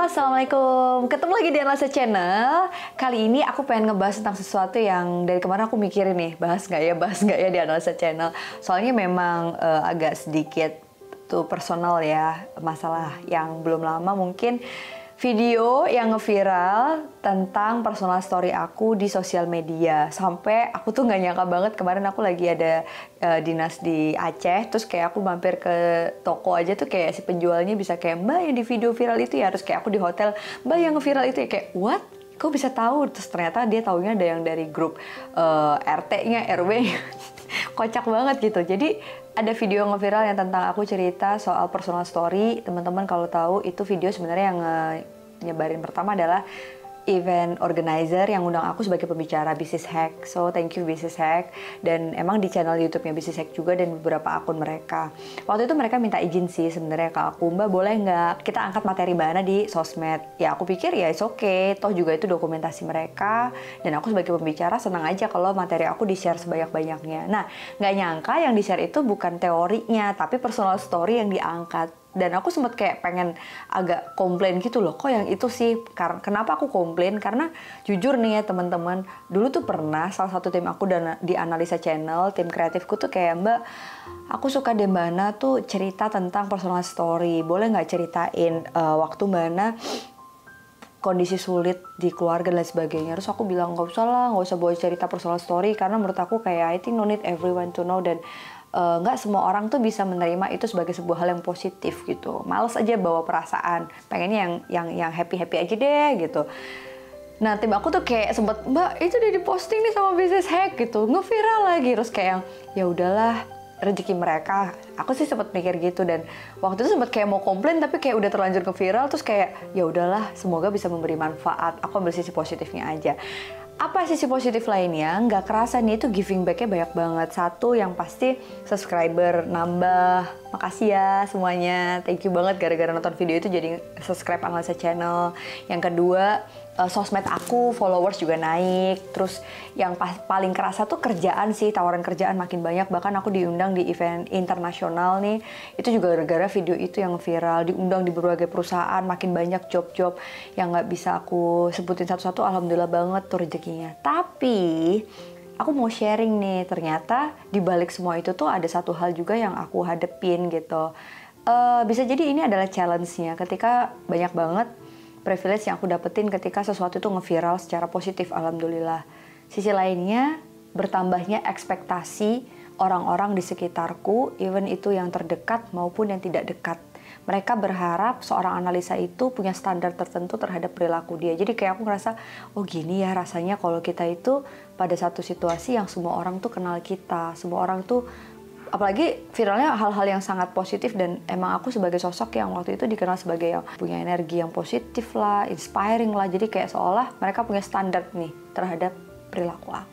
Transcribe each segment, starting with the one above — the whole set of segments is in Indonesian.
Assalamualaikum. Ketemu lagi di Analisa Channel. Kali ini aku pengen ngebahas tentang sesuatu yang dari kemarin aku mikirin nih, bahas nggak ya, bahas nggak ya di Analisa Channel. Soalnya memang uh, agak sedikit tuh personal ya, masalah yang belum lama mungkin video yang ngeviral tentang personal story aku di sosial media. Sampai aku tuh nggak nyangka banget kemarin aku lagi ada uh, dinas di Aceh terus kayak aku mampir ke toko aja tuh kayak si penjualnya bisa kayak mbak yang di video viral itu ya? Harus kayak aku di hotel mbak yang ngeviral itu ya? Kayak what? Kok bisa tahu? Terus ternyata dia taunya ada yang dari grup uh, RT-nya RW-nya kocak banget gitu. Jadi ada video ngeviral yang tentang aku cerita soal personal story. Teman-teman kalau tahu itu video sebenarnya yang uh, nyebarin pertama adalah event organizer yang undang aku sebagai pembicara bisnis hack. So thank you bisnis hack dan emang di channel YouTube-nya bisnis hack juga dan beberapa akun mereka. Waktu itu mereka minta izin sih sebenarnya ke aku, Mbak boleh nggak kita angkat materi Mbak di sosmed? Ya aku pikir ya it's okay, toh juga itu dokumentasi mereka dan aku sebagai pembicara senang aja kalau materi aku di-share sebanyak-banyaknya. Nah nggak nyangka yang di-share itu bukan teorinya tapi personal story yang diangkat dan aku sempat kayak pengen agak komplain gitu loh kok yang itu sih? Karena kenapa aku komplain? Karena jujur nih ya teman-teman dulu tuh pernah salah satu tim aku dan di analisa channel tim kreatifku tuh kayak mbak aku suka deh mbak Ana tuh cerita tentang personal story. Boleh nggak ceritain uh, waktu mbak Ana kondisi sulit di keluarga dan sebagainya. Terus aku bilang nggak usah lah, nggak usah bawa cerita personal story. Karena menurut aku kayak I think no need everyone to know. Dan nggak uh, semua orang tuh bisa menerima itu sebagai sebuah hal yang positif gitu. Males aja bawa perasaan, pengennya yang yang yang happy happy aja deh gitu. Nah tim aku tuh kayak sempet mbak itu udah diposting nih sama bisnis hack gitu, ngeviral lagi terus kayak yang ya udahlah rezeki mereka. Aku sih sempet mikir gitu dan waktu itu sempet kayak mau komplain tapi kayak udah terlanjur ke terus kayak ya udahlah semoga bisa memberi manfaat. Aku ambil sisi positifnya aja apa sisi positif lainnya? Nggak kerasa nih itu giving backnya banyak banget. Satu yang pasti subscriber nambah. Makasih ya semuanya. Thank you banget gara-gara nonton video itu jadi subscribe analisa channel. Yang kedua uh, sosmed aku followers juga naik. Terus yang pas, paling kerasa tuh kerjaan sih tawaran kerjaan makin banyak. Bahkan aku diundang di event internasional nih. Itu juga gara-gara video itu yang viral diundang di berbagai perusahaan makin banyak job-job yang nggak bisa aku sebutin satu-satu. Alhamdulillah banget tuh rezekinya. Tapi aku mau sharing nih ternyata di balik semua itu tuh ada satu hal juga yang aku hadepin gitu uh, bisa jadi ini adalah challenge-nya ketika banyak banget privilege yang aku dapetin ketika sesuatu itu ngeviral secara positif alhamdulillah. Sisi lainnya bertambahnya ekspektasi orang-orang di sekitarku, even itu yang terdekat maupun yang tidak dekat. Mereka berharap seorang analisa itu punya standar tertentu terhadap perilaku dia. Jadi kayak aku ngerasa, oh gini ya rasanya kalau kita itu pada satu situasi yang semua orang tuh kenal kita, semua orang tuh apalagi viralnya hal-hal yang sangat positif dan emang aku sebagai sosok yang waktu itu dikenal sebagai yang punya energi yang positif lah, inspiring lah. Jadi kayak seolah mereka punya standar nih terhadap perilaku aku.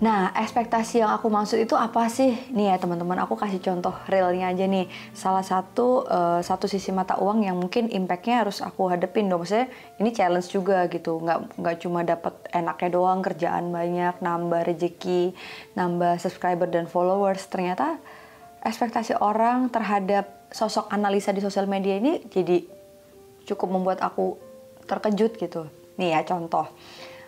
Nah, ekspektasi yang aku maksud itu apa sih? Nih ya teman-teman, aku kasih contoh realnya aja nih. Salah satu uh, satu sisi mata uang yang mungkin impactnya harus aku hadepin dong. Maksudnya ini challenge juga gitu. Nggak nggak cuma dapat enaknya doang, kerjaan banyak, nambah rezeki, nambah subscriber dan followers. Ternyata ekspektasi orang terhadap sosok analisa di sosial media ini jadi cukup membuat aku terkejut gitu. Nih ya contoh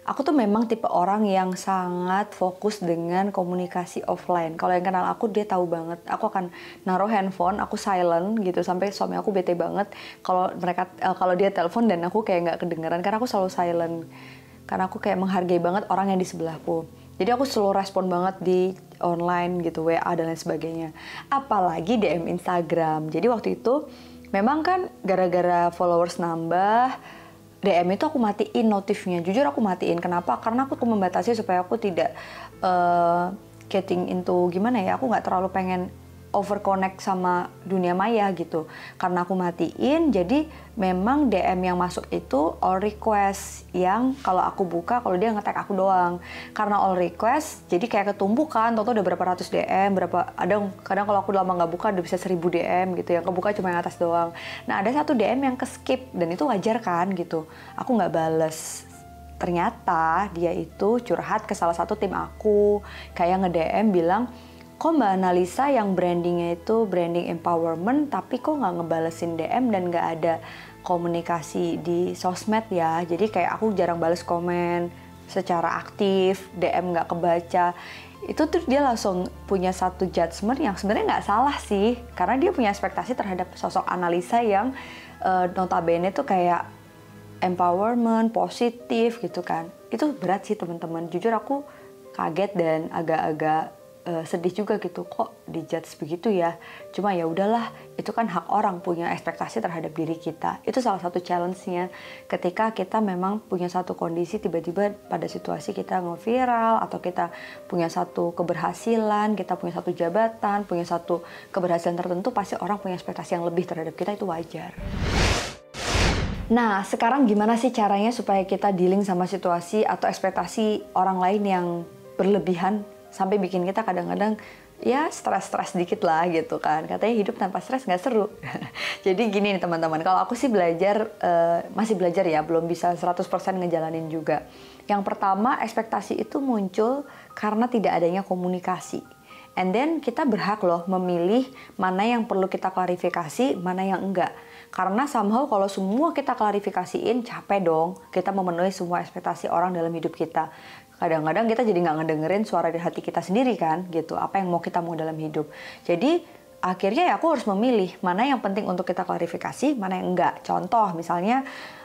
aku tuh memang tipe orang yang sangat fokus dengan komunikasi offline. Kalau yang kenal aku dia tahu banget. Aku akan naruh handphone, aku silent gitu sampai suami aku bete banget kalau mereka uh, kalau dia telepon dan aku kayak nggak kedengeran karena aku selalu silent. Karena aku kayak menghargai banget orang yang di sebelahku. Jadi aku selalu respon banget di online gitu, WA dan lain sebagainya. Apalagi DM Instagram. Jadi waktu itu memang kan gara-gara followers nambah, DM itu aku matiin notifnya. Jujur aku matiin. Kenapa? Karena aku tuh membatasi supaya aku tidak uh, getting into gimana ya. Aku nggak terlalu pengen over connect sama dunia maya gitu. Karena aku matiin, jadi memang DM yang masuk itu all request yang kalau aku buka, kalau dia ngetek aku doang. Karena all request, jadi kayak ketumpukan, tau udah berapa ratus DM, berapa ada kadang kalau aku lama nggak buka udah bisa seribu DM gitu ya, kebuka cuma yang atas doang. Nah ada satu DM yang ke skip dan itu wajar kan gitu. Aku nggak bales ternyata dia itu curhat ke salah satu tim aku kayak nge-DM bilang kok Mbak Analisa yang brandingnya itu branding empowerment tapi kok nggak ngebalesin DM dan nggak ada komunikasi di sosmed ya? Jadi kayak aku jarang bales komen secara aktif DM nggak kebaca. Itu tuh dia langsung punya satu judgement yang sebenarnya nggak salah sih karena dia punya ekspektasi terhadap sosok analisa yang uh, notabene tuh kayak empowerment positif gitu kan. Itu berat sih teman-teman. Jujur aku kaget dan agak-agak uh, sedih juga gitu kok dijudge begitu ya? Cuma ya udahlah itu kan hak orang punya ekspektasi terhadap diri kita. Itu salah satu challenge-nya. Ketika kita memang punya satu kondisi tiba-tiba pada situasi kita nge-viral atau kita punya satu keberhasilan kita punya satu jabatan punya satu keberhasilan tertentu pasti orang punya ekspektasi yang lebih terhadap kita itu wajar. Nah, sekarang gimana sih caranya supaya kita dealing sama situasi atau ekspektasi orang lain yang berlebihan sampai bikin kita kadang-kadang ya stres-stres dikit lah gitu kan. Katanya hidup tanpa stres nggak seru. Jadi gini nih teman-teman. Kalau aku sih belajar uh, masih belajar ya belum bisa 100% ngejalanin juga. Yang pertama ekspektasi itu muncul karena tidak adanya komunikasi. And then kita berhak loh memilih mana yang perlu kita klarifikasi mana yang enggak karena somehow kalau semua kita klarifikasiin capek dong. Kita memenuhi semua ekspektasi orang dalam hidup kita. Kadang-kadang kita jadi nggak ngedengerin suara di hati kita sendiri kan gitu. Apa yang mau kita mau dalam hidup. Jadi akhirnya ya aku harus memilih mana yang penting untuk kita klarifikasi mana yang enggak contoh misalnya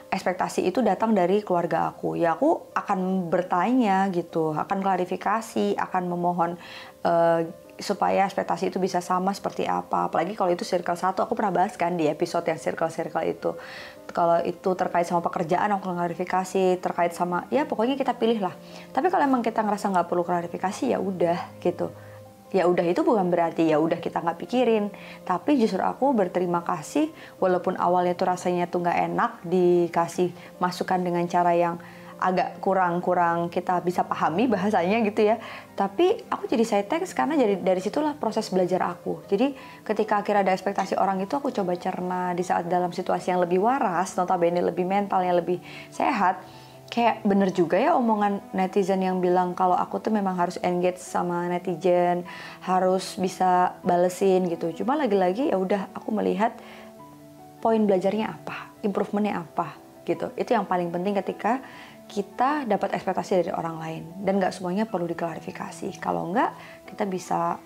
ekspektasi itu datang dari keluarga aku. Ya aku akan bertanya gitu akan klarifikasi akan memohon uh, supaya ekspektasi itu bisa sama seperti apa. Apalagi kalau itu circle satu, aku pernah bahas kan di episode yang circle-circle itu. Kalau itu terkait sama pekerjaan, aku klarifikasi. Terkait sama, ya pokoknya kita pilih lah. Tapi kalau emang kita ngerasa nggak perlu klarifikasi, ya udah gitu. Ya udah itu bukan berarti ya udah kita nggak pikirin. Tapi justru aku berterima kasih, walaupun awalnya tuh rasanya tuh nggak enak dikasih masukan dengan cara yang agak kurang-kurang kita bisa pahami bahasanya gitu ya. Tapi aku jadi saya teks karena jadi dari situlah proses belajar aku. Jadi ketika akhirnya ada ekspektasi orang itu aku coba cerna di saat dalam situasi yang lebih waras, notabene lebih mental yang lebih sehat. Kayak bener juga ya omongan netizen yang bilang kalau aku tuh memang harus engage sama netizen, harus bisa balesin gitu. Cuma lagi-lagi ya udah aku melihat poin belajarnya apa, improvementnya apa gitu. Itu yang paling penting ketika kita dapat ekspektasi dari orang lain dan nggak semuanya perlu diklarifikasi. Kalau nggak, kita bisa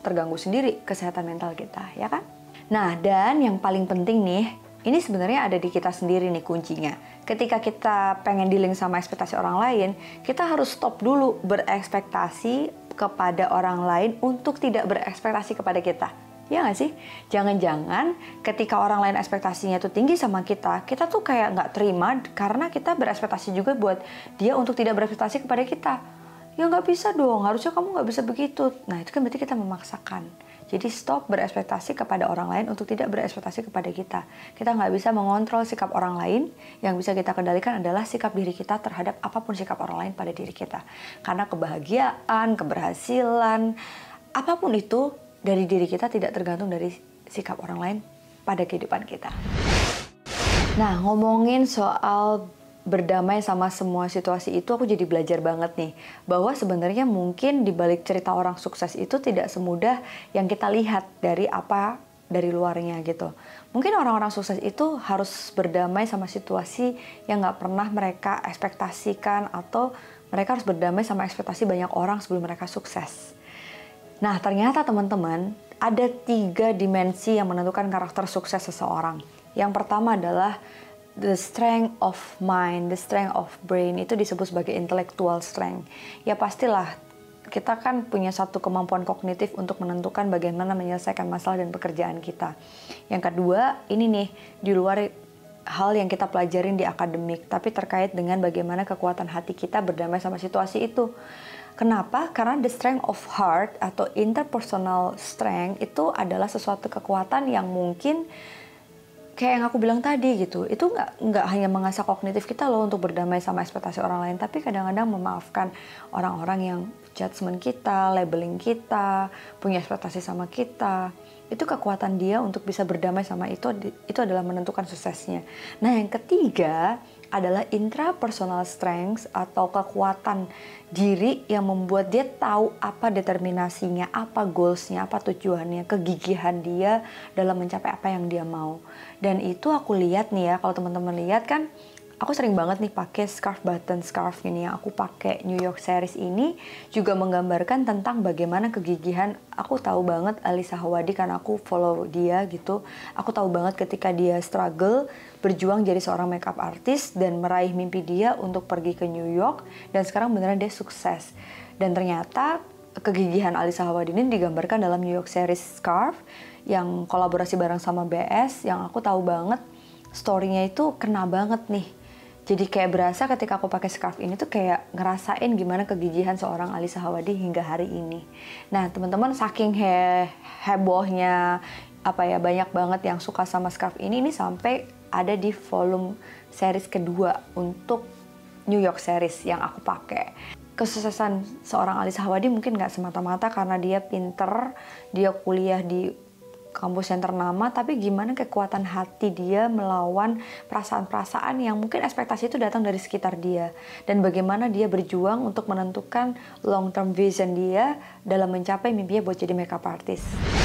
terganggu sendiri kesehatan mental kita, ya kan? Nah, dan yang paling penting nih, ini sebenarnya ada di kita sendiri nih kuncinya. Ketika kita pengen dealing sama ekspektasi orang lain, kita harus stop dulu berekspektasi kepada orang lain untuk tidak berekspektasi kepada kita Ya nggak sih? Jangan-jangan ketika orang lain ekspektasinya tuh tinggi sama kita, kita tuh kayak nggak terima karena kita berekspektasi juga buat dia untuk tidak berekspektasi kepada kita. Ya nggak bisa dong, harusnya kamu nggak bisa begitu. Nah itu kan berarti kita memaksakan. Jadi stop berekspektasi kepada orang lain untuk tidak berekspektasi kepada kita. Kita nggak bisa mengontrol sikap orang lain. Yang bisa kita kendalikan adalah sikap diri kita terhadap apa pun sikap orang lain pada diri kita. Karena kebahagiaan, keberhasilan, apa pun itu dari diri kita tidak tergantung dari sikap orang lain pada kehidupan kita. Nah, ngomongin soal berdamai sama semua situasi itu aku jadi belajar banget nih bahwa sebenarnya mungkin di balik cerita orang sukses itu tidak semudah yang kita lihat dari apa dari luarnya gitu. Mungkin orang-orang sukses itu harus berdamai sama situasi yang nggak pernah mereka ekspektasikan atau mereka harus berdamai sama ekspektasi banyak orang sebelum mereka sukses. Nah, ternyata teman-teman, ada tiga dimensi yang menentukan karakter sukses seseorang. Yang pertama adalah the strength of mind, the strength of brain itu disebut sebagai intellectual strength. Ya pastilah kita kan punya satu kemampuan kognitif untuk menentukan bagaimana menyelesaikan masalah dan pekerjaan kita. Yang kedua, ini nih di luar hal yang kita pelajarin di akademik, tapi terkait dengan bagaimana kekuatan hati kita berdamai sama situasi itu. Kenapa? Karena the strength of heart atau interpersonal strength itu adalah sesuatu kekuatan yang mungkin kayak yang aku bilang tadi gitu itu nggak nggak hanya mengasah kognitif kita loh untuk berdamai sama ekspektasi orang lain tapi kadang-kadang memaafkan orang-orang yang judgement kita labeling kita punya ekspektasi sama kita itu kekuatan dia untuk bisa berdamai sama itu itu adalah menentukan suksesnya. Nah, yang ketiga adalah intrapersonal strength atau kekuatan diri yang membuat dia tahu apa determinasinya, apa goalsnya, apa tujuannya, kegigihan dia dalam mencapai apa yang dia mau. Dan itu aku lihat nih ya, kalau teman-teman lihat kan aku sering banget nih pakai scarf button scarf ini. Yang aku pakai New York series ini juga menggambarkan tentang bagaimana kegigihan. Aku tahu banget Alisa Hawadi karena aku follow dia gitu. Aku tahu banget ketika dia struggle berjuang jadi seorang makeup artist dan meraih mimpi dia untuk pergi ke New York dan sekarang beneran dia sukses. Dan ternyata kegigihan Alisa Hawadi ini digambarkan dalam New York series scarf yang kolaborasi bareng sama BS yang aku tahu banget storynya itu kena banget nih jadi kayak berasa ketika aku pakai scarf ini tuh kayak ngerasain gimana kegigihan seorang Alisa Hawadi hingga hari ini. Nah teman-teman saking he hebohnya apa ya banyak banget yang suka sama scarf ini ini sampai ada di volume series kedua untuk New York series yang aku pakai kesuksesan seorang Alisa Hawadi mungkin nggak semata-mata karena dia pinter, dia kuliah di kampus yang ternama, tapi gimana kekuatan hati dia melawan perasaan-perasaan yang mungkin ekspektasi itu datang dari sekitar dia, dan bagaimana dia berjuang untuk menentukan long term vision dia dalam mencapai mimpinya buat jadi makeup artist.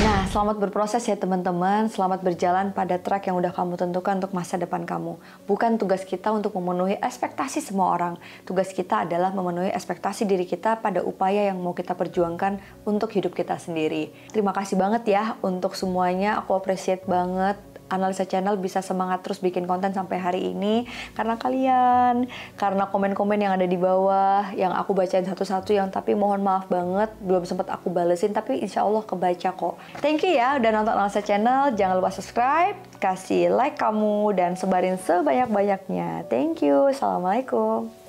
Nah, selamat berproses ya teman-teman. Selamat berjalan pada track yang udah kamu tentukan untuk masa depan kamu. Bukan tugas kita untuk memenuhi ekspektasi semua orang. Tugas kita adalah memenuhi ekspektasi diri kita pada upaya yang mau kita perjuangkan untuk hidup kita sendiri. Terima kasih banget ya untuk semuanya. Aku appreciate banget analisa channel bisa semangat terus bikin konten sampai hari ini karena kalian, karena komen-komen yang ada di bawah yang aku bacain satu-satu yang tapi mohon maaf banget belum sempat aku balesin tapi insya Allah kebaca kok. Thank you ya udah nonton analisa channel, jangan lupa subscribe, kasih like kamu dan sebarin sebanyak-banyaknya. Thank you, assalamualaikum.